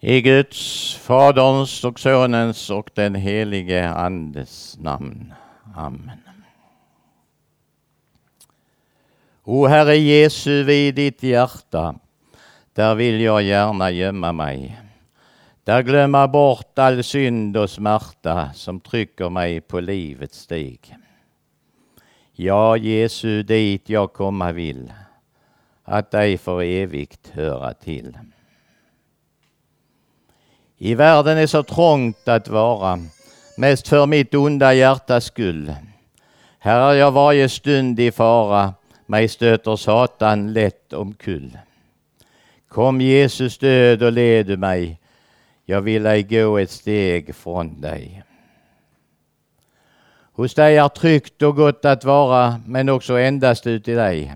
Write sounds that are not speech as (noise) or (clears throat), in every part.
I Guds, Faderns och Sonens och den helige Andes namn. Amen. O Herre Jesu, vid ditt hjärta, där vill jag gärna gömma mig. Där glömma bort all synd och smärta som trycker mig på livets stig. Ja, Jesu, dit jag komma vill, att dig för evigt höra till. I världen är så trångt att vara, mest för mitt onda hjärtas skull. Här är jag varje stund i fara, mig stöter Satan lätt omkull. Kom Jesus död och led du mig, jag vill ej gå ett steg från dig. Hos dig är tryggt och gott att vara, men också endast ut i dig.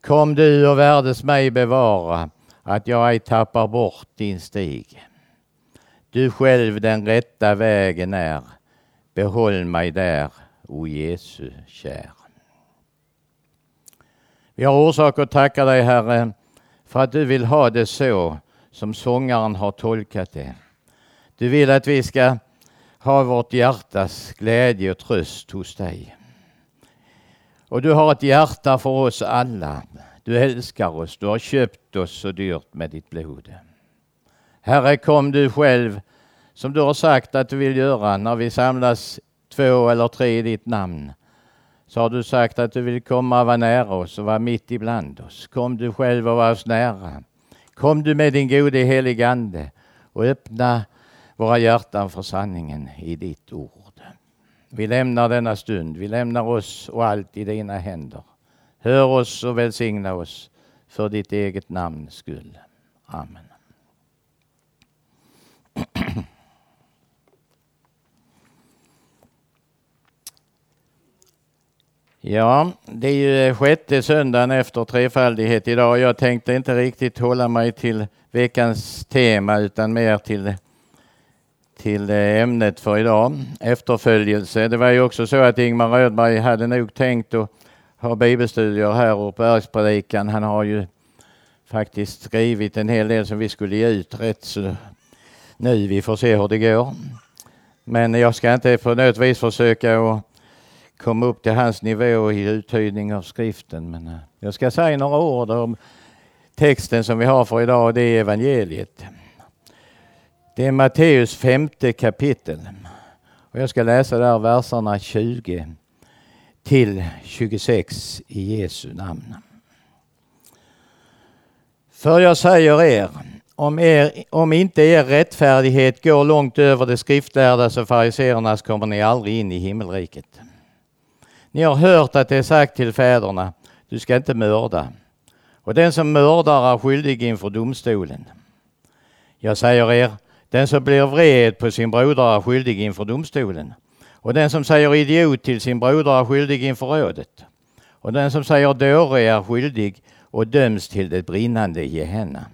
Kom du och värdes mig bevara, att jag ej tappar bort din stig. Du själv den rätta vägen är. Behåll mig där, o Jesu kär. Vi har orsak att tacka dig Herre för att du vill ha det så som sångaren har tolkat det. Du vill att vi ska ha vårt hjärtas glädje och tröst hos dig. Och du har ett hjärta för oss alla. Du älskar oss, du har köpt oss så dyrt med ditt blod. Herre, kom du själv som du har sagt att du vill göra när vi samlas två eller tre i ditt namn. Så har du sagt att du vill komma och vara nära oss och vara mitt ibland oss. Kom du själv och var oss nära. Kom du med din gode helige Ande och öppna våra hjärtan för sanningen i ditt ord. Vi lämnar denna stund, vi lämnar oss och allt i dina händer. Hör oss och välsigna oss för ditt eget namns skull. Amen. Ja, det är ju eh, sjätte söndagen efter trefaldighet idag. Jag tänkte inte riktigt hålla mig till veckans tema utan mer till, till eh, ämnet för idag, efterföljelse. Det var ju också så att Ingmar Rödberg hade nog tänkt att ha bibelstudier här och på Bergspredikan. Han har ju faktiskt skrivit en hel del som vi skulle ge ut rätt så nu. Vi får se hur det går. Men jag ska inte på något vis försöka att komma upp till hans nivå i uttydning av skriften. Men eh, jag ska säga några ord om texten som vi har för idag. Det är evangeliet. Det är Matteus femte kapitel. Och jag ska läsa där verserna 20 till 26 i Jesu namn. För jag säger er, om, er, om inte er rättfärdighet går långt över det skriftlärda och fariseernas kommer ni aldrig in i himmelriket. Ni har hört att det är sagt till fäderna, du ska inte mörda. Och den som mördar är skyldig inför domstolen. Jag säger er, den som blir vred på sin broder är skyldig inför domstolen. Och den som säger idiot till sin broder är skyldig inför rådet. Och den som säger dåre är skyldig och döms till det brinnande Gehenna.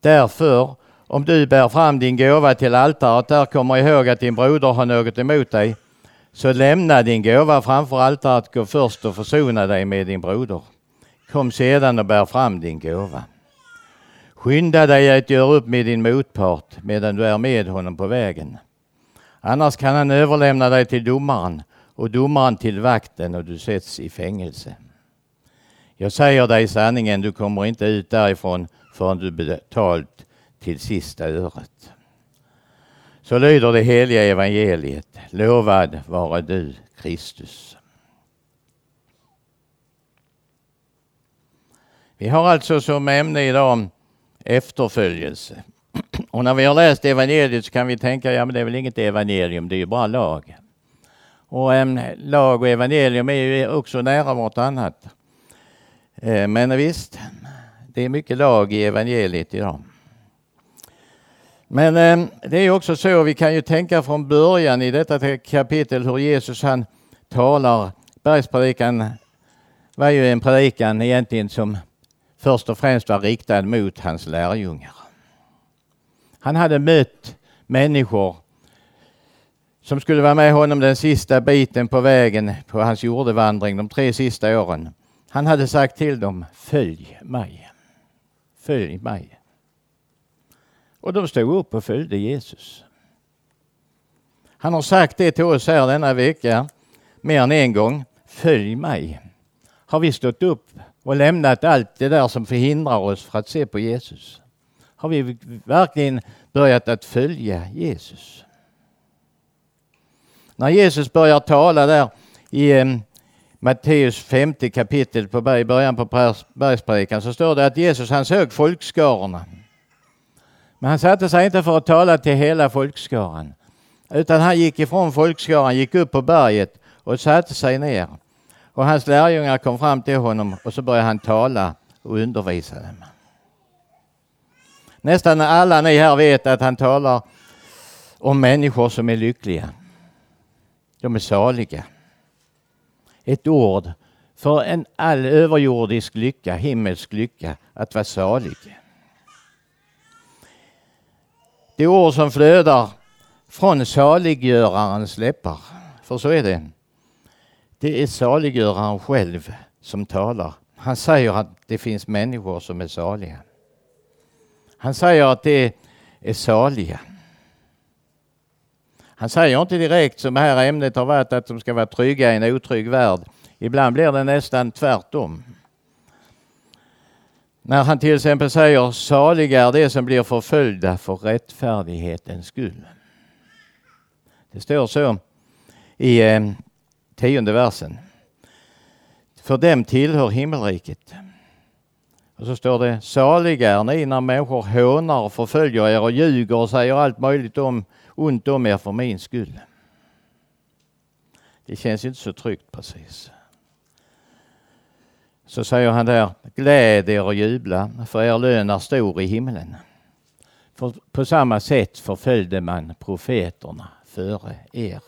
Därför, om du bär fram din gåva till altaret, där kommer ihåg att din broder har något emot dig så lämna din gåva framför altaret, gå först och försona dig med din broder. Kom sedan och bär fram din gåva. Skynda dig att göra upp med din motpart medan du är med honom på vägen. Annars kan han överlämna dig till domaren och domaren till vakten och du sätts i fängelse. Jag säger dig sanningen, du kommer inte ut därifrån förrän du betalt till sista öret. Så lyder det heliga evangeliet. Lovad vare du, Kristus. Vi har alltså som ämne idag efterföljelse. Och när vi har läst evangeliet så kan vi tänka, ja men det är väl inget evangelium, det är ju bara lag. Och äm, lag och evangelium är ju också nära vartannat. Äh, eh, men visst, det är mycket lag i evangeliet idag. Men eh, det är också så, vi kan ju tänka från början i detta kapitel hur Jesus han talar. Bergspredikan var ju en predikan egentligen som först och främst var riktad mot hans lärjungar. Han hade mött människor som skulle vara med honom den sista biten på vägen på hans jordevandring de tre sista åren. Han hade sagt till dem, följ mig. Följ mig. Och de stod upp och följde Jesus. Han har sagt det till oss här denna vecka mer än en gång. Följ mig. Har vi stått upp och lämnat allt det där som förhindrar oss för att se på Jesus? Har vi verkligen börjat att följa Jesus? När Jesus börjar tala där i eh, Matteus femte kapitel på början på bergspredikan så står det att Jesus han såg folkskarorna. Men han satte sig inte för att tala till hela folkskaran. Utan han gick ifrån folkskaran, gick upp på berget och satte sig ner. Och hans lärjungar kom fram till honom och så började han tala och undervisa dem. Nästan alla ni här vet att han talar om människor som är lyckliga. De är saliga. Ett ord för en all överjordisk lycka, himmelsk lycka, att vara salig. Det ord som flödar från saliggörarens läppar. För så är det. Det är saliggöraren själv som talar. Han säger att det finns människor som är saliga. Han säger att det är saliga. Han säger inte direkt som det här ämnet har varit att de ska vara trygga i en otrygg värld. Ibland blir det nästan tvärtom. När han till exempel säger saliga är de som blir förföljda för rättfärdighetens skull. Det står så i eh, tionde versen. För dem tillhör himmelriket. Och så står det saliga är ni när människor hånar och förföljer er och ljuger och säger allt möjligt om, ont om er för min skull. Det känns inte så tryggt precis. Så säger han där, gläd er och jubla, för er lön är stor i himlen. För på samma sätt förföljde man profeterna före er.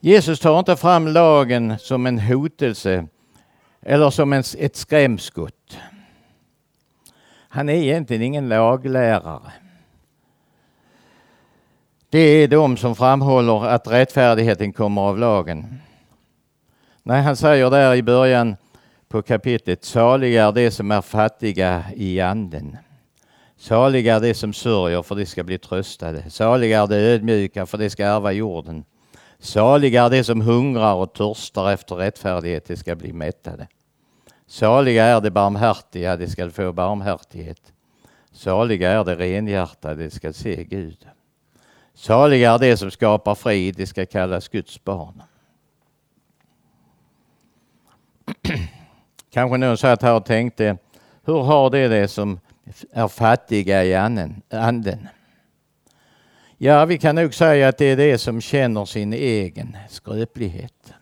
Jesus tar inte fram lagen som en hotelse eller som en, ett skrämskott. Han är egentligen ingen laglärare. Det är de som framhåller att rättfärdigheten kommer av lagen. Nej, han säger där i början på kapitlet, saliga är de som är fattiga i anden. Saliga är de som sörjer för de ska bli tröstade. Saliga är de ödmjuka för de ska ärva jorden. Saliga är de som hungrar och törstar efter rättfärdighet, de ska bli mättade. Saliga är de barmhärtiga, de ska få barmhärtighet. Saliga är de renhjärtade, de ska se Gud. Saliga är de som skapar frid, de ska kallas Guds barn. (clears throat) Kanske någon satt här och tänkte, hur har det det som är fattiga i anden? Ja, vi kan nog säga att det är det som känner sin egen skröplighet.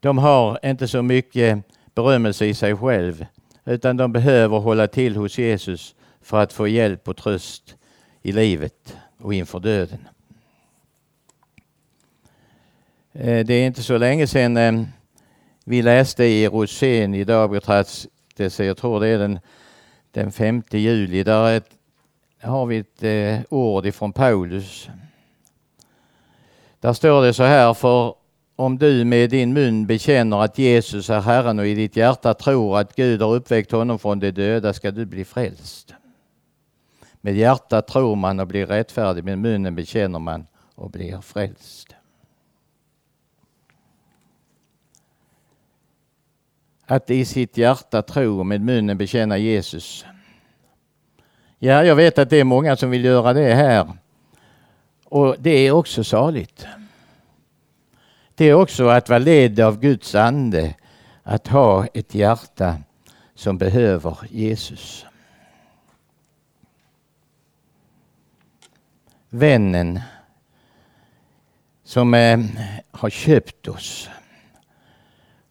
De har inte så mycket berömmelse i sig själv, utan de behöver hålla till hos Jesus för att få hjälp och tröst i livet och inför döden. Eh, det är inte så länge sedan eh, vi läste i Rosén i Dagbladet, jag tror det är den, den 5 juli, där ett, har vi ett eh, ord ifrån Paulus. Där står det så här, för om du med din mun bekänner att Jesus är Herren och i ditt hjärta tror att Gud har uppväckt honom från de döda ska du bli frälst. Med hjärtat tror man och blir rättfärdig, med munnen bekänner man och blir frälst. Att i sitt hjärta tro och med munnen bekänna Jesus. Ja, jag vet att det är många som vill göra det här. Och det är också saligt. Det är också att vara ledd av Guds ande, att ha ett hjärta som behöver Jesus. Vännen som eh, har köpt oss,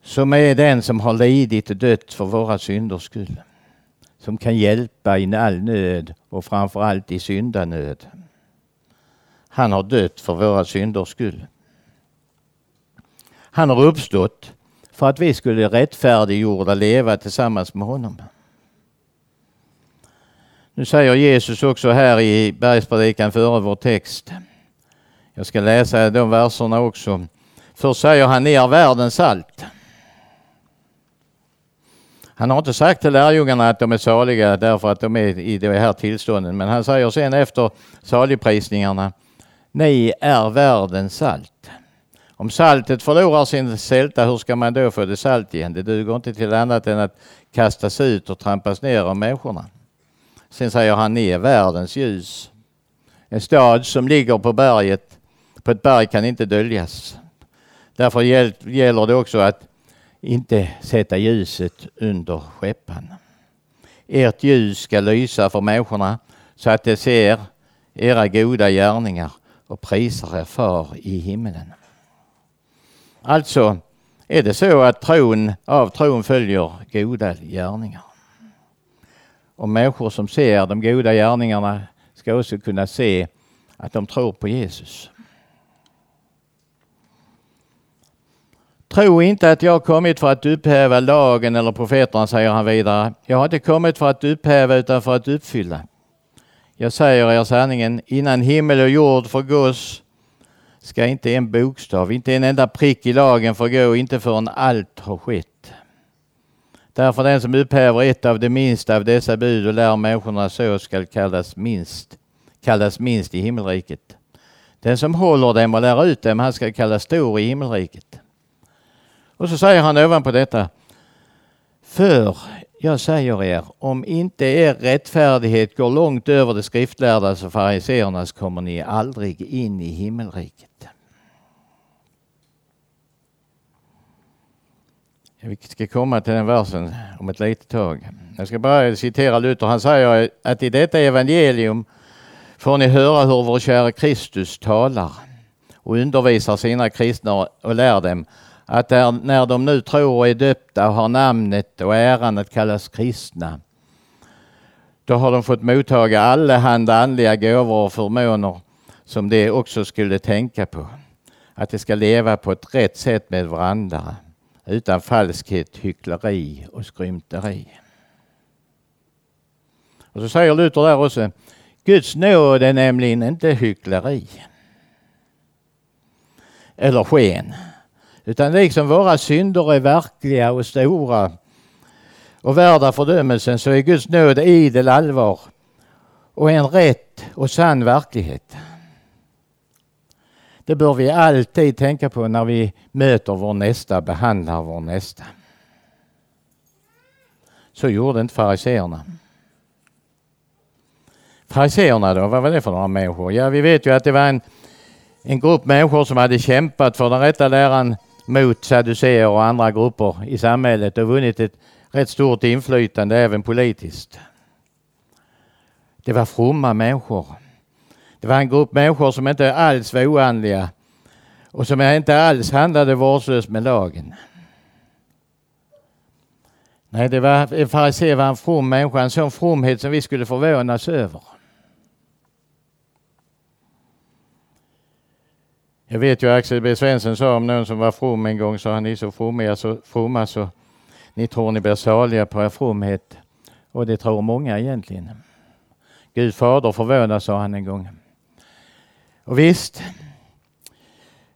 som är den som har lidit och dött för våra synders skull, som kan hjälpa i all nöd och framförallt i syndanöd. Han har dött för våra synders skull. Han har uppstått för att vi skulle rättfärdiggjorda leva tillsammans med honom. Nu säger Jesus också här i bergspredikan före vår text. Jag ska läsa de verserna också. Först säger han, ni är världens salt. Han har inte sagt till lärjungarna att de är saliga därför att de är i det här tillståndet, men han säger sen efter saligprisningarna, ni är världens salt. Om saltet förlorar sin sälta, hur ska man då få det salt igen? Det duger inte till annat än att kastas ut och trampas ner av människorna. Sen säger han, ni är världens ljus. En stad som ligger på berget, på ett berg kan inte döljas. Därför gäller det också att inte sätta ljuset under skeppan. Ert ljus ska lysa för människorna så att de ser era goda gärningar och prisar er far i himmelen. Alltså är det så att tron, av tron följer goda gärningar. Och människor som ser de goda gärningarna ska också kunna se att de tror på Jesus. Tro inte att jag har kommit för att upphäva lagen eller profeterna, säger han vidare. Jag har inte kommit för att upphäva utan för att uppfylla. Jag säger er sanningen, innan himmel och jord förgås ska inte en bokstav, inte en enda prick i lagen förgå, inte förrän allt har skett. Därför den som upphäver ett av de minsta av dessa bud och lär människorna så skall kallas minst, kallas minst i himmelriket. Den som håller dem och lär ut dem, han ska kallas stor i himmelriket. Och så säger han ovanpå detta. För jag säger er, om inte er rättfärdighet går långt över de skriftlärdas och fariseernas kommer ni aldrig in i himmelriket. Vi ska komma till den versen om ett litet tag. Jag ska bara citera Luther. Han säger att i detta evangelium får ni höra hur vår kära Kristus talar och undervisar sina kristna och lär dem att när de nu tror och är döpta och har namnet och äran att kallas kristna, då har de fått mottaga allehanda andliga gåvor och förmåner som de också skulle tänka på. Att de ska leva på ett rätt sätt med varandra utan falskhet, hyckleri och skrymteri. Och så säger Luther där också, Guds nåd är nämligen inte hyckleri eller sken. Utan liksom våra synder är verkliga och stora och värda fördömelsen så är Guds nåd idel allvar och en rätt och sann verklighet. Det bör vi alltid tänka på när vi möter vår nästa, behandlar vår nästa. Så gjorde inte fariseerna. Fariseerna då, vad var det för några människor? Ja, vi vet ju att det var en, en grupp människor som hade kämpat för den rätta läran mot sadduceer och andra grupper i samhället och vunnit ett rätt stort inflytande även politiskt. Det var fromma människor. Det var en grupp människor som inte alls var oandliga och som inte alls handlade vårdslöst med lagen. Nej, det var, en farisé var en from människa, en sån fromhet som vi skulle förvånas över. Jag vet ju Axel B Svensson sa om någon som var from en gång, så han är så fromma så, fromma så ni tror ni blir saliga på er fromhet. Och det tror många egentligen. Gud fader förvånas, sa han en gång. Och visst,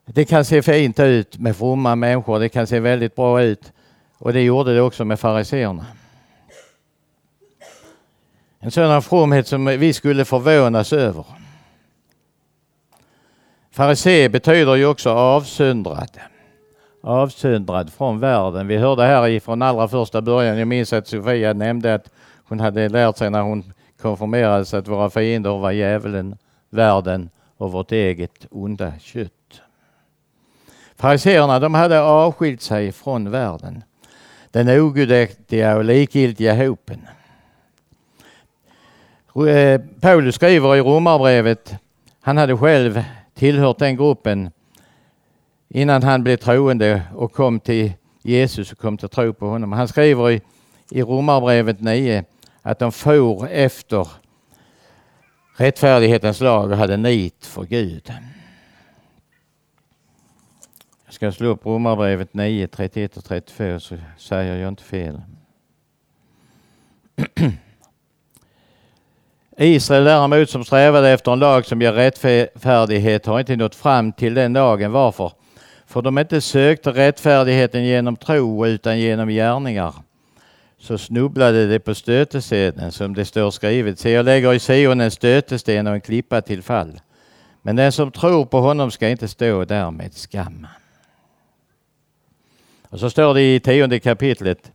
det kan se fint ut med fromma människor. Det kan se väldigt bra ut. Och det gjorde det också med fariseerna. En sådan fromhet som vi skulle förvånas över. Farisé betyder ju också avsöndrad. Avsöndrad från världen. Vi hörde här ifrån allra första början, jag minns att Sofia nämnde att hon hade lärt sig när hon konfirmerades att våra fiender var djävulen, världen och vårt eget onda kött. Fariséerna de hade avskilt sig från världen. Den ogudaktiga och likgiltiga hopen. Eh, Paulus skriver i Romarbrevet, han hade själv tillhört den gruppen innan han blev troende och kom till Jesus och kom till tro på honom. Han skriver i, i Romarbrevet 9 att de for efter rättfärdighetens lag och hade nit för Gud. Jag ska slå upp Romarbrevet 9, 31 och 32 så säger jag inte fel. (clears throat) Israel däremot som strävade efter en lag som ger rättfärdighet har inte nått fram till den lagen. Varför? För de inte sökte rättfärdigheten genom tro utan genom gärningar. så snubblade de på stötestenen som det står skrivet. Se, jag lägger i Sion en stötesten och en klippa till fall. Men den som tror på honom ska inte stå där med skam. Och så står det i tionde kapitlet.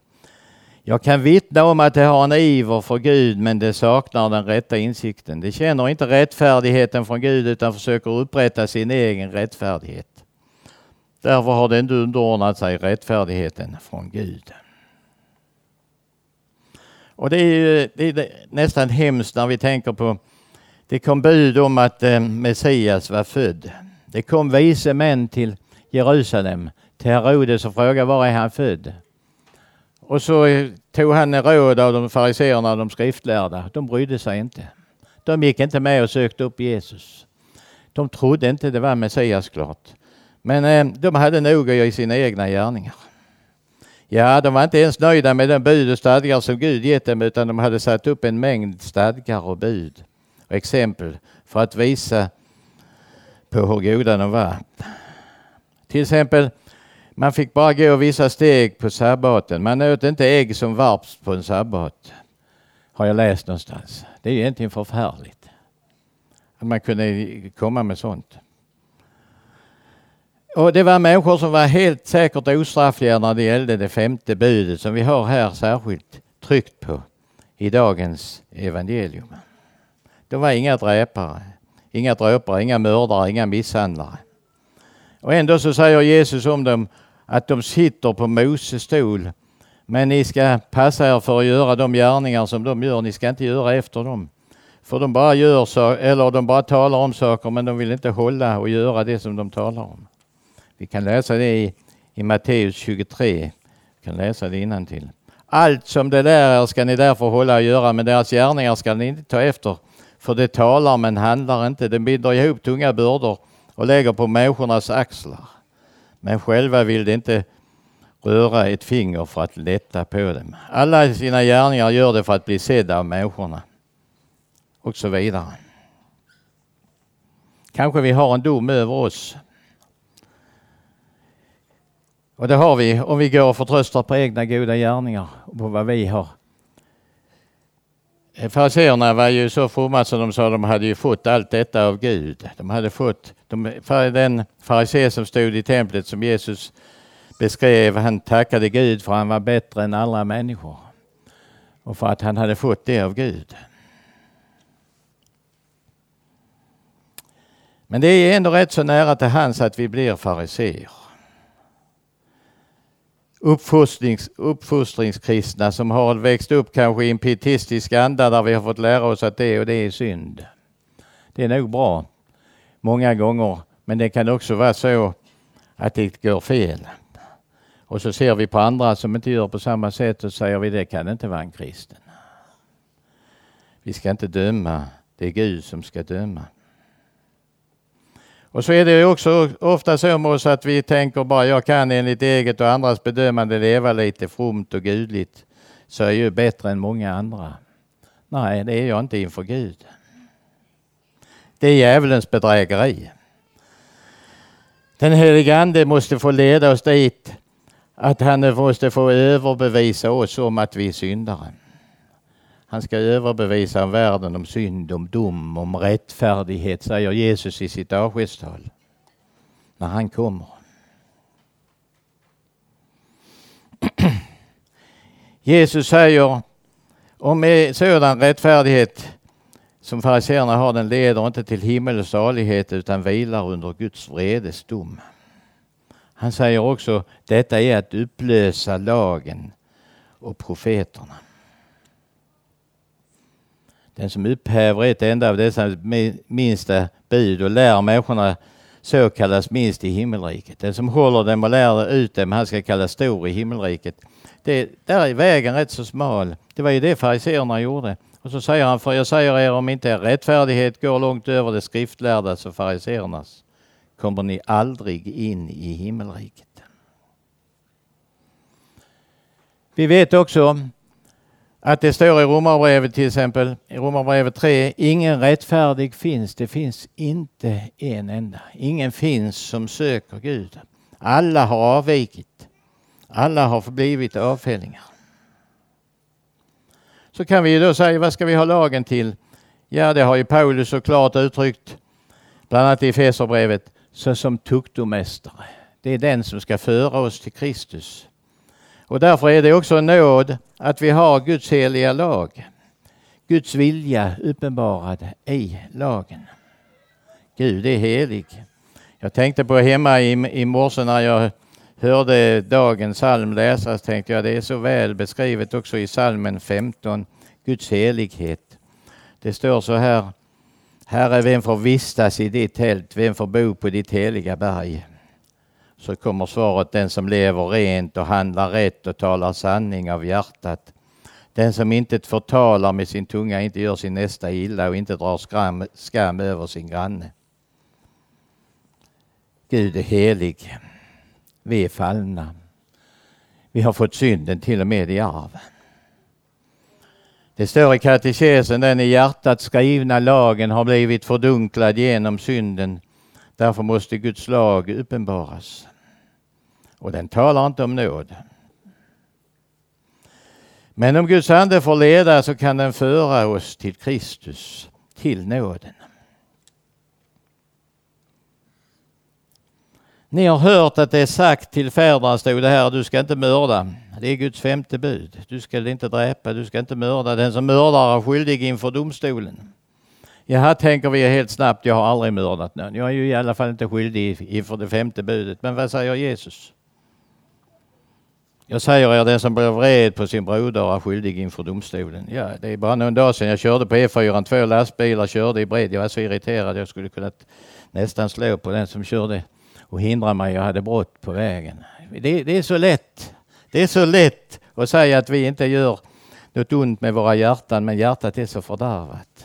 Jag kan vittna om att de har en iver för Gud men de saknar den rätta insikten. De känner inte rättfärdigheten från Gud utan försöker upprätta sin egen rättfärdighet. Därför har de inte underordnat sig rättfärdigheten från Gud. Och det är, ju, det är nästan hemskt när vi tänker på det kom bud om att eh, Messias var född. Det kom vise män till Jerusalem, till Herodes och frågade var är han född? Och så tog han råd av de fariseerna och de skriftlärda. De brydde sig inte. De gick inte med och sökte upp Jesus. De trodde inte det var Messias klart. Men eh, de hade nog i sina egna gärningar. Ja, de var inte ens nöjda med den bud och stadgar som Gud gett dem utan de hade satt upp en mängd stadgar och bud och exempel för att visa på hur goda de var. Till exempel, man fick bara gå vissa steg på sabbaten. Man åt inte ägg som varps på en sabbat. Har jag läst någonstans. Det är egentligen förfärligt. Att man kunde komma med sånt. Och det var människor som var helt säkert ostraffliga när det gällde det femte budet som vi har här särskilt tryckt på i dagens evangelium. De var inga dräpare, inga dråpare, inga mördare, inga misshandlare. Och ändå så säger Jesus om dem att de sitter på Moses stol. Men ni ska passa er för att göra de gärningar som de gör. Ni ska inte göra efter dem. För de bara gör så, eller de bara talar om saker men de vill inte hålla och göra det som de talar om. Vi kan läsa det i, i Matteus 23. Vi kan läsa det till. Allt som det där är ska ni därför hålla och göra men deras gärningar ska ni inte ta efter. För det talar men handlar inte. Det binder ihop tunga bördor och lägger på människornas axlar. Men själva vill de inte röra ett finger för att lätta på dem. Alla sina gärningar gör det för att bli sedda av människorna. Och så vidare. Kanske vi har en dom över oss. Och det har vi om vi går och förtröstar på egna goda gärningar och på vad vi har Fariséerna var ju så fromma så de sa de hade ju fått allt detta av Gud. De hade fått, de, den farisé som stod i templet som Jesus beskrev, han tackade Gud för han var bättre än alla människor. Och för att han hade fått det av Gud. Men det är ändå rätt så nära till hans att vi blir fariséer uppfostrings, uppfostringskristna som har växt upp kanske i en pietistisk anda där vi har fått lära oss att det och det är synd. Det är nog bra många gånger, men det kan också vara så att det går fel. Och så ser vi på andra som inte gör på samma sätt och säger vi det kan inte vara en kristen. Vi ska inte döma, det är Gud som ska döma. Och så är det också ofta så med oss att vi tänker bara jag kan enligt eget och andras bedömande leva lite fromt och gudligt så är jag ju bättre än många andra. Nej, det är jag inte inför Gud. Det är djävulens bedrägeri. Den helige Ande måste få leda oss dit att han måste få överbevisa oss om att vi är syndare. Han ska överbevisa världen om synd, om dom, om rättfärdighet, säger Jesus i sitt avskedstal. När han kommer. (clears throat) Jesus säger om sådan rättfärdighet som fariséerna har, den leder inte till himmel och salighet utan vilar under Guds vredes dom. Han säger också, detta är att upplösa lagen och profeterna. Den som upphäver ett enda av dessa minsta bud och lär människorna så kallas minst i himmelriket. Den som håller dem och lär ut dem, han ska kallas stor i himmelriket. Det, där är vägen rätt så smal. Det var ju det fariséerna gjorde. Och så säger han, för jag säger er om inte er rättfärdighet går långt över det skriftlärdas och fariséernas kommer ni aldrig in i himmelriket. Vi vet också att det står i Romarbrevet till exempel, i Romarbrevet 3, ingen rättfärdig finns, det finns inte en enda. Ingen finns som söker Gud. Alla har avvikit. Alla har förblivit avfällingar. Så kan vi ju då säga, vad ska vi ha lagen till? Ja, det har ju Paulus såklart uttryckt, bland annat i Feserbrevet, såsom tuktomästare. Det är den som ska föra oss till Kristus. Och därför är det också en nåd att vi har Guds heliga lag. Guds vilja uppenbarad i lagen. Gud är helig. Jag tänkte på hemma i, i morse när jag hörde dagens psalm läsas tänkte jag det är så väl beskrivet också i psalmen 15, Guds helighet. Det står så här, Herre, vem får vistas i ditt tält, vem får bo på ditt heliga berg? Så kommer svaret, den som lever rent och handlar rätt och talar sanning av hjärtat. Den som inte förtalar med sin tunga, inte gör sin nästa illa och inte drar skam, skam över sin granne. Gud är helig. Vi är fallna. Vi har fått synden till och med i arv. Det står i katekesen, den i hjärtat skrivna lagen har blivit fördunklad genom synden. Därför måste Guds lag uppenbaras. Och den talar inte om nåd. Men om Guds ande får leda så kan den föra oss till Kristus, till nåden. Ni har hört att det är sagt till fäderna, stod det här, du ska inte mörda. Det är Guds femte bud. Du ska inte dräpa, du ska inte mörda. Den som mördar är skyldig inför domstolen. Ja, här tänker vi helt snabbt, jag har aldrig mördat någon. Jag är ju i alla fall inte skyldig inför det femte budet. Men vad säger Jesus? Jag säger er, den som blir vred på sin broder är skyldig inför domstolen. Ja, det är bara någon dag sedan jag körde på E4, två lastbilar körde i bred. Jag var så irriterad jag skulle kunna nästan slå på den som körde och hindra mig. Jag hade brott på vägen. Det, det, är så lätt. Det är så lätt att säga att vi inte gör något ont med våra hjärtan, men hjärtat är så fördärvat.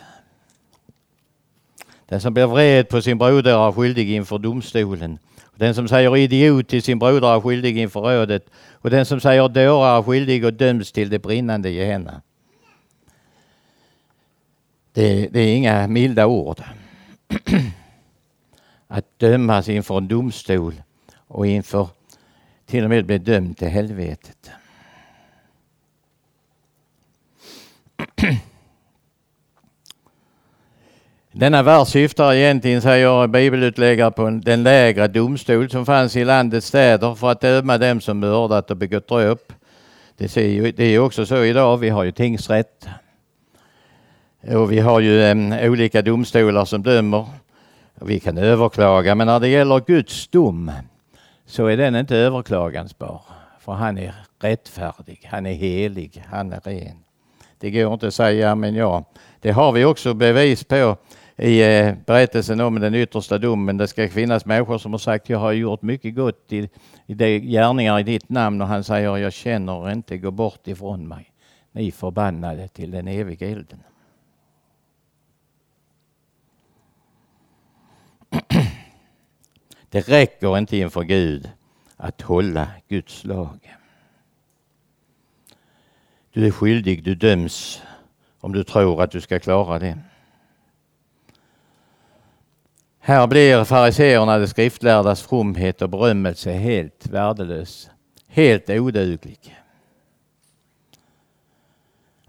Den som blir vred på sin broder är skyldig inför domstolen. Den som säger idiot till sin broder är skyldig inför rådet och den som säger dåre är skyldig och döms till det brinnande Gehenna. Det, det är inga milda ord. (clears throat) Att dömas inför en domstol och inför till och med bli dömd till helvetet. Denna vers syftar egentligen, säger bibelutläggare, på den lägre domstol som fanns i landets städer för att döma dem som mördat och begått dråp. Det är ju också så idag, vi har ju tingsrätt. Och vi har ju olika domstolar som dömer. Vi kan överklaga, men när det gäller Guds dom så är den inte överklagansbar. För han är rättfärdig, han är helig, han är ren. Det går inte att säga men ja. Det har vi också bevis på i eh, berättelsen om den yttersta domen. Det ska finnas människor som har sagt jag har gjort mycket gott i, i de gärningar i ditt namn och han säger jag känner inte, gå bort ifrån mig. Ni förbannade till den eviga elden. (clears throat) Det räcker inte inför Gud att hålla Guds lag. Du är skyldig, du döms om du tror att du ska klara det. Här blir fariseerna, de skriftlärdas fromhet och berömmelse helt värdelös, helt oduglig.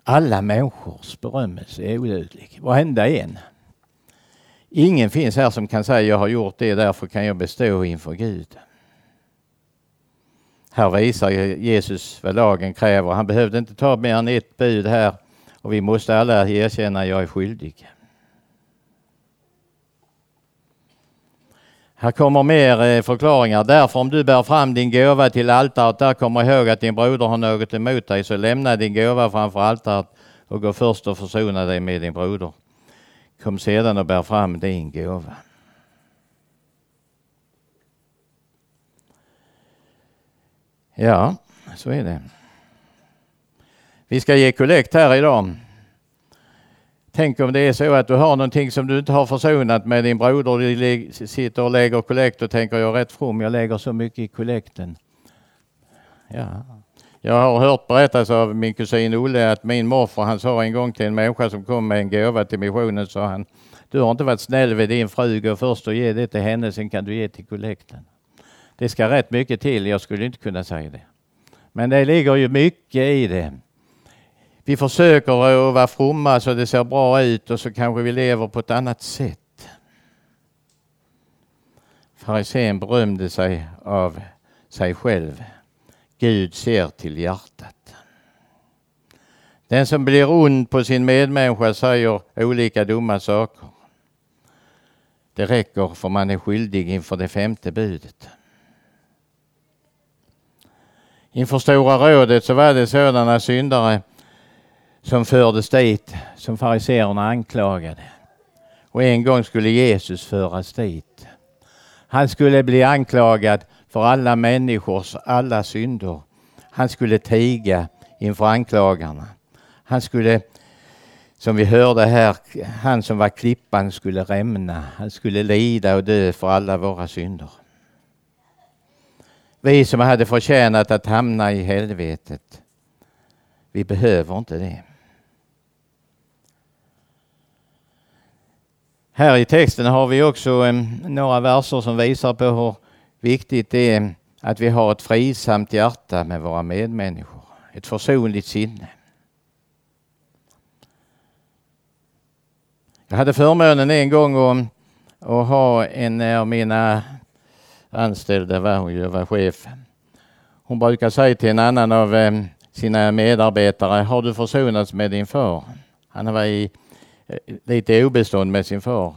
Alla människors berömmelse är oduglig, varenda en. Ingen finns här som kan säga jag har gjort det, därför kan jag bestå inför Gud. Här visar Jesus vad lagen kräver. Han behövde inte ta mer än ett bud här och vi måste alla erkänna att jag är skyldig. Här kommer mer eh, förklaringar. Därför om du bär fram din gåva till altaret, där kommer ihåg att din broder har något emot dig, så lämna din gåva framför altaret och gå först och försona dig med din broder. Kom sedan och bär fram din gåva. Ja, så är det. Vi ska ge kollekt här idag. Tänk om det är så att du har någonting som du inte har försonat med din broder. Du sitter och lägger kollekt och tänker jag är rätt from, jag lägger så mycket i kollekten. Ja. Jag har hört berättas av min kusin Olle att min morfar han sa en gång till en människa som kom med en gåva till missionen sa han Du har inte varit snäll vid din fru, gå först och ge det till henne, sen kan du ge till kollekten. Det ska rätt mycket till, jag skulle inte kunna säga det. Men det ligger ju mycket i det. Vi försöker att vara fromma så det ser bra ut och så kanske vi lever på ett annat sätt. Farisén berömde sig av sig själv. Gud ser till hjärtat. Den som blir ond på sin medmänniska säger olika dumma saker. Det räcker för man är skyldig inför det femte budet. Inför Stora rådet så var det sådana syndare som fördes dit som fariseerna anklagade. Och en gång skulle Jesus föras dit. Han skulle bli anklagad för alla människors alla synder. Han skulle tiga inför anklagarna. Han skulle, som vi hörde här, han som var klippan skulle rämna. Han skulle lida och dö för alla våra synder. Vi som hade förtjänat att hamna i helvetet, vi behöver inte det. Här i texten har vi också några verser som visar på hur viktigt det är att vi har ett frisamt hjärta med våra medmänniskor. Ett försonligt sinne. Jag hade förmånen en gång att, att ha en av mina anställda, var hon ju, var chef. Hon brukar säga till en annan av sina medarbetare, har du försonats med din far? Han var i Eh, lite obestånd med sin far.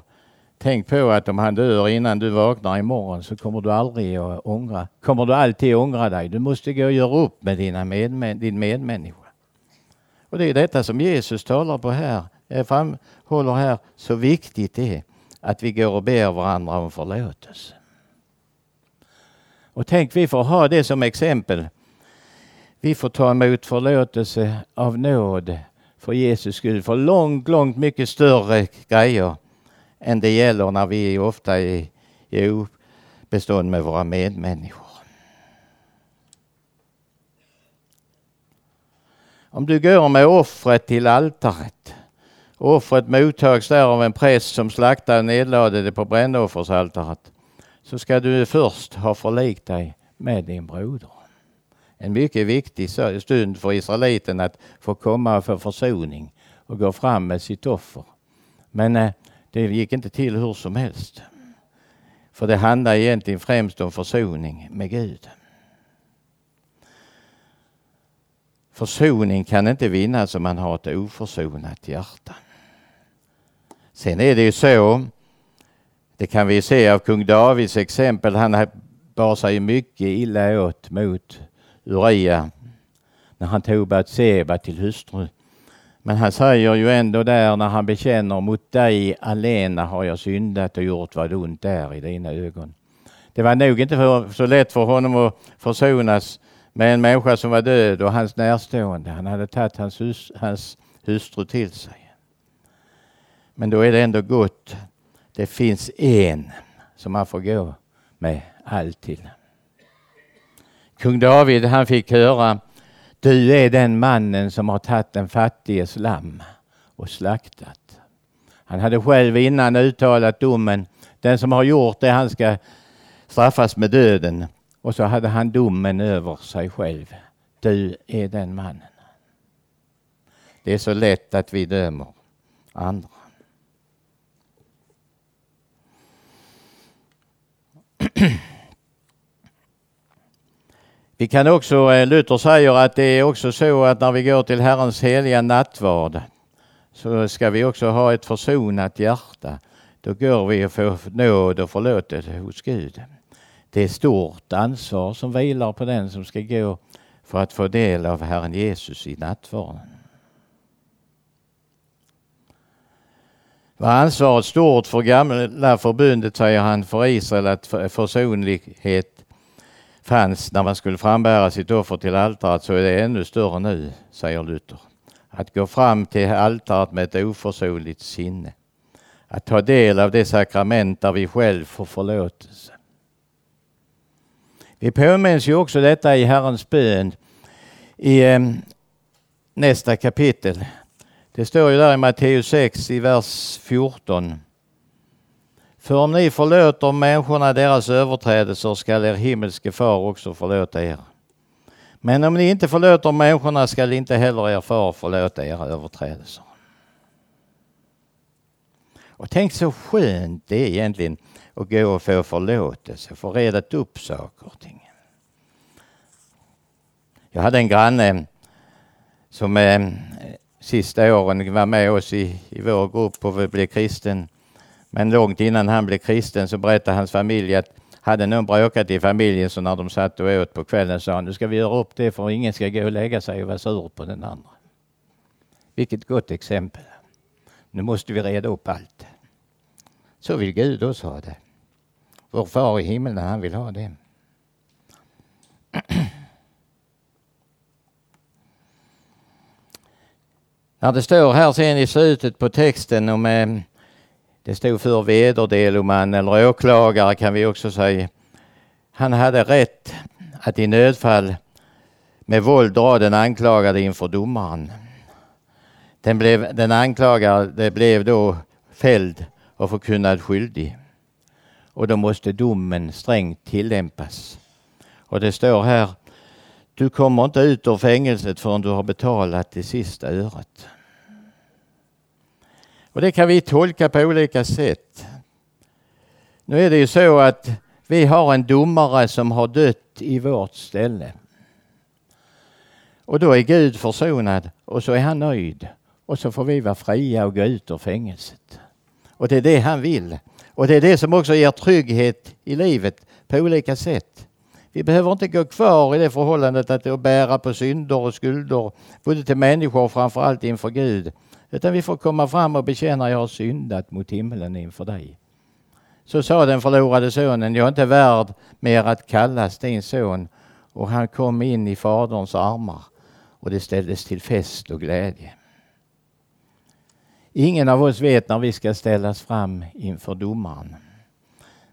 Tänk på att om han dör innan du vaknar imorgon så kommer du aldrig att ångra, kommer du alltid ångra dig. Du måste gå och göra upp med dina medmän, din medmänniska. Och det är detta som Jesus talar på här. Jag framhåller här så viktigt det är att vi går och ber varandra om förlåtelse. Och tänk, vi får ha det som exempel. Vi får ta emot förlåtelse av nåd för Jesus skull, för långt, långt mycket större grejer än det gäller när vi ofta är i obestånd med våra medmänniskor. Om du går med offret till altaret, offret mottags där av en präst som slaktade och nedlade det på brännoffersaltaret, så ska du först ha förlikt dig med din broder en mycket viktig stund för israeliten att få komma för försoning och gå fram med sitt offer. Men eh, det gick inte till hur som helst. För det handlar egentligen främst om försoning med Gud. Försoning kan inte vinnas om man har ett oförsonat hjärta. Sen är det ju så, det kan vi se av kung Davids exempel, han bar sig mycket illa åt mot Uria när han tog Batseba till hustru. Men han säger ju ändå där när han bekänner mot dig alena har jag syndat och gjort vad ont är i dina ögon. Det var nog inte för, så lätt för honom att försonas med en människa som var död och hans närstående. Han hade tagit hans, hus, hans hustru till sig. Men då är det ändå gott. Det finns en som man får gå med allt till. Kung David han fick höra du är den mannen som har tagit den fattiges lamm och slaktat. Han hade själv innan uttalat domen. Den som har gjort det han ska straffas med döden. Och så hade han domen över sig själv. Du är den mannen. Det är så lätt att vi dömer andra. (clears throat) Vi kan också, eh, Luther säger att det är också så att när vi går till Herrens heliga nattvard så ska vi också ha ett försonat hjärta. Då går vi och får nåd och förlåtelse hos Gud. Det är stort ansvar som vilar på den som ska gå för att få del av Herren Jesus i nattvarden. Var ansvaret stort för gamla förbundet, säger han, för Israel att försonlighet fanns när man skulle frambära sitt offer till altaret så är det ännu större nu, säger Luther. Att gå fram till altaret med ett oförsonligt sinne. Att ta del av det sakrament där vi själv får förlåtelse. Vi påminns ju också detta i Herrens bön i eh, nästa kapitel. Det står ju där i Matteus 6 i vers 14. För om ni förlåter människorna deras överträdelser skall er himmelske far också förlåta er. Men om ni inte förlåter människorna skall inte heller er far förlåta era överträdelser. Och tänk så skönt det är egentligen att gå och få förlåtelse, få redat upp saker och ting. Jag hade en granne som eh, sista åren var med oss i, i vår grupp och blev kristen. Men långt innan han blev kristen så berättade hans familj att hade någon bråkat i familjen så när de satt och åt på kvällen sa han nu ska vi göra upp det för ingen ska gå och lägga sig och vara sur på den andra. Vilket gott exempel. Nu måste vi reda upp allt. Så vill Gud också ha det. Vår far i himlen han vill ha det. (clears throat) När det står här sen i slutet på texten om eh, det stod för vederdeloman eller åklagare kan vi också säga. Han hade rätt att i nödfall med våld dra den anklagade inför domaren. Den, blev, den anklagade blev då fälld och förkunnad skyldig. Och då måste domen strängt tillämpas. Och det står här, du kommer inte ut ur fängelset förrän du har betalat det sista öret. Och det kan vi tolka på olika sätt. Nu är det ju så att vi har en domare som har dött i vårt ställe. Och då är Gud försonad och så är han nöjd. Och så får vi vara fria och gå ut ur fängelset. Och det är det han vill. Och det är det som också ger trygghet i livet på olika sätt. Vi behöver inte gå kvar i det förhållandet att det bära på synder och skulder, både till människor och framförallt inför Gud. Utan vi får komma fram och bekänna jag har syndat mot himlen inför dig. Så sa den förlorade sonen, jag är inte värd mer att kallas din son. Och han kom in i faderns armar och det ställdes till fest och glädje. Ingen av oss vet när vi ska ställas fram inför domaren.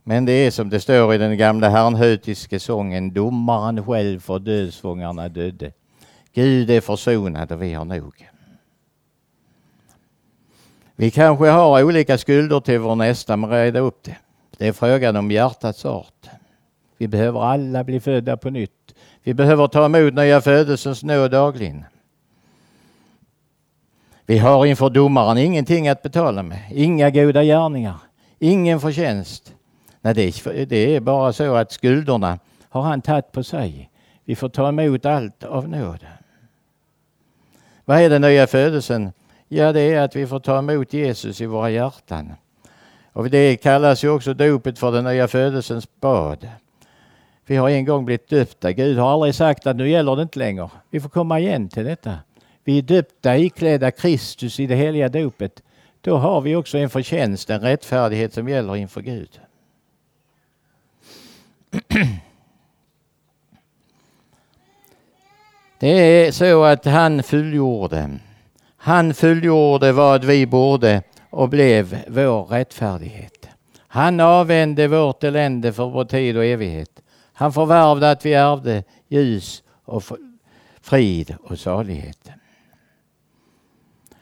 Men det är som det står i den gamla herrnhutiske sången, domaren själv för dödsfångarna dödde. Gud är försonad och vi har nog. Vi kanske har olika skulder till vår nästa, men reda upp det. Det är frågan om hjärtats art. Vi behöver alla bli födda på nytt. Vi behöver ta emot nya födelsens nåd dagligen. Vi har inför domaren ingenting att betala med, inga goda gärningar, ingen förtjänst. Nej, det är bara så att skulderna har han tagit på sig. Vi får ta emot allt av nåd. Vad är den nya födelsen? Ja, det är att vi får ta emot Jesus i våra hjärtan. Och det kallas ju också dopet för den nya födelsens bad. Vi har en gång blivit döpta. Gud har aldrig sagt att nu gäller det inte längre. Vi får komma igen till detta. Vi är döpta iklädda Kristus i det heliga dopet. Då har vi också en förtjänst, en rättfärdighet som gäller inför Gud. (clears throat) Det är så att han fullgjorde han fullgjorde vad vi borde och blev vår rättfärdighet. Han avvände vårt elände för vår tid och evighet. Han förvärvde att vi ärvde ljus och frid och salighet.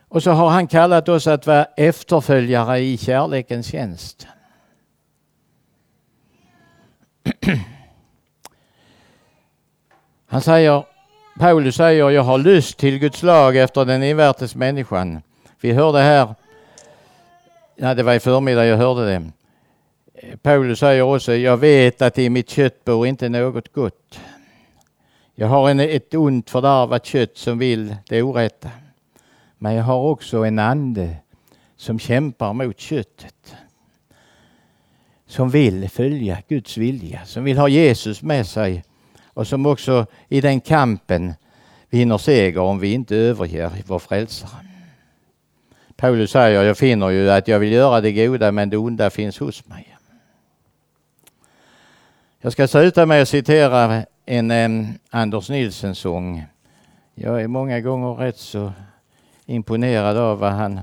Och så har han kallat oss att vara efterföljare i kärlekens tjänst. (clears throat) Han säger Paulus säger, jag har lust till Guds lag efter den invärtes människan. Vi hörde här, ja, det var i förmiddag jag hörde det. Paulus säger också, jag vet att i mitt kött bor inte något gott. Jag har en, ett ont fördärvat kött som vill det orätta. Men jag har också en ande som kämpar mot köttet. Som vill följa Guds vilja, som vill ha Jesus med sig och som också i den kampen vinner seger om vi inte överger vår frälsare. Paulus säger, jag finner ju att jag vill göra det goda men det onda finns hos mig. Jag ska sluta med att citera en eh, Anders Nilsson-sång. Jag är många gånger rätt så imponerad av vad han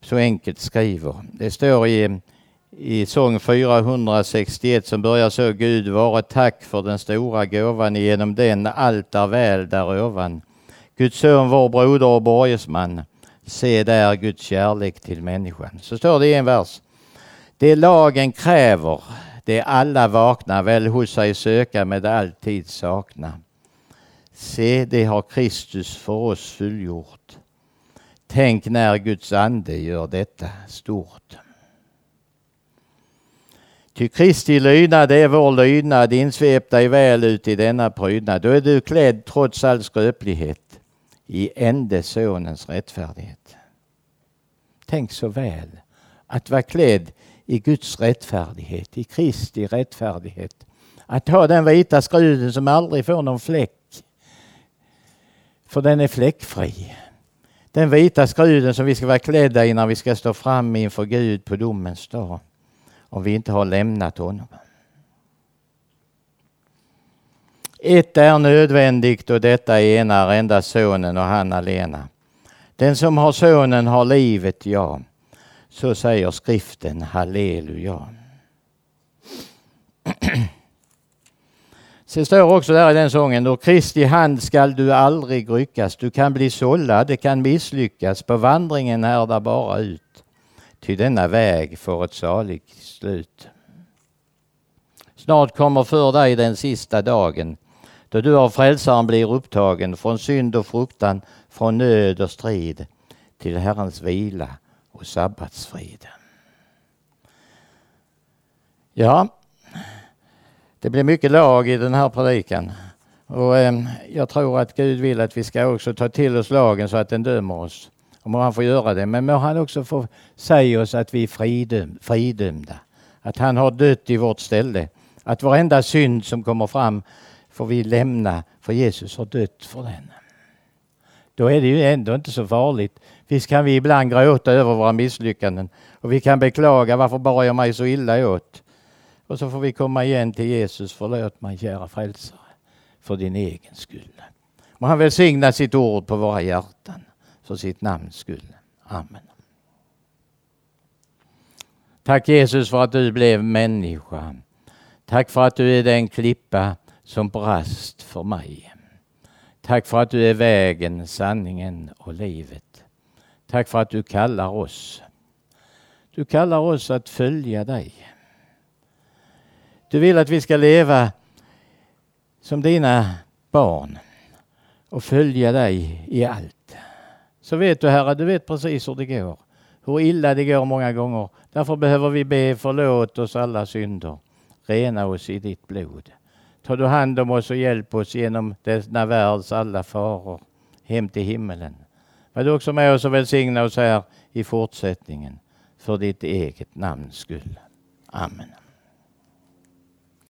så enkelt skriver. Det står i i sång 461 som börjar så Gud vare tack för den stora gåvan genom den allt är väl där ovan. Guds son vår broder och borgesman. Se där Guds kärlek till människan. Så står det i en vers. Det lagen kräver, det alla vakna väl hos sig söka med alltid sakna. Se, det har Kristus för oss fullgjort. Tänk när Guds ande gör detta stort. Ty Kristi lydnad är vår lydnad, insvep dig väl ut i denna prydnad. Då är du klädd trots all skröplighet i ende sonens rättfärdighet. Tänk så väl att vara klädd i Guds rättfärdighet, i Kristi rättfärdighet. Att ha den vita skruden som aldrig får någon fläck. För den är fläckfri. Den vita skruden som vi ska vara klädda i när vi ska stå fram inför Gud på domens dag. Om vi inte har lämnat honom. Ett är nödvändigt och detta enar endast sonen och han alena. Den som har sonen har livet, ja. Så säger skriften, halleluja. (clears throat) Det står också där i den sången, då Kristi hand skall du aldrig ryckas. Du kan bli sållad, det kan misslyckas, på vandringen härdar bara ut. Ty denna väg får ett saligt slut. Snart kommer för dig den sista dagen, då du av frälsaren blir upptagen från synd och fruktan, från nöd och strid, till Herrens vila och sabbatsfrid. Ja, det blir mycket lag i den här predikan. Och eh, jag tror att Gud vill att vi ska också ta till oss lagen så att den dömer oss. Må han få göra det. Men må han också få säga oss att vi är fridöm, fridömda. Att han har dött i vårt ställe. Att varenda synd som kommer fram får vi lämna för Jesus har dött för den. Då är det ju ändå inte så farligt. Visst kan vi ibland gråta över våra misslyckanden och vi kan beklaga varför bar jag mig så illa åt. Och så får vi komma igen till Jesus. Förlåt mig kära frälsare för din egen skull. Må han välsigna sitt ord på våra hjärtan för sitt namns skull. Amen. Tack Jesus för att du blev människa. Tack för att du är den klippa som brast för mig. Tack för att du är vägen, sanningen och livet. Tack för att du kallar oss. Du kallar oss att följa dig. Du vill att vi ska leva som dina barn och följa dig i allt. Så vet du Herre, du vet precis hur det går. Hur illa det går många gånger. Därför behöver vi be förlåt oss alla synder. Rena oss i ditt blod. Ta du hand om oss och hjälp oss genom denna världs alla faror hem till himmelen. Var du också med oss och välsigna oss här i fortsättningen för ditt eget namns skull. Amen.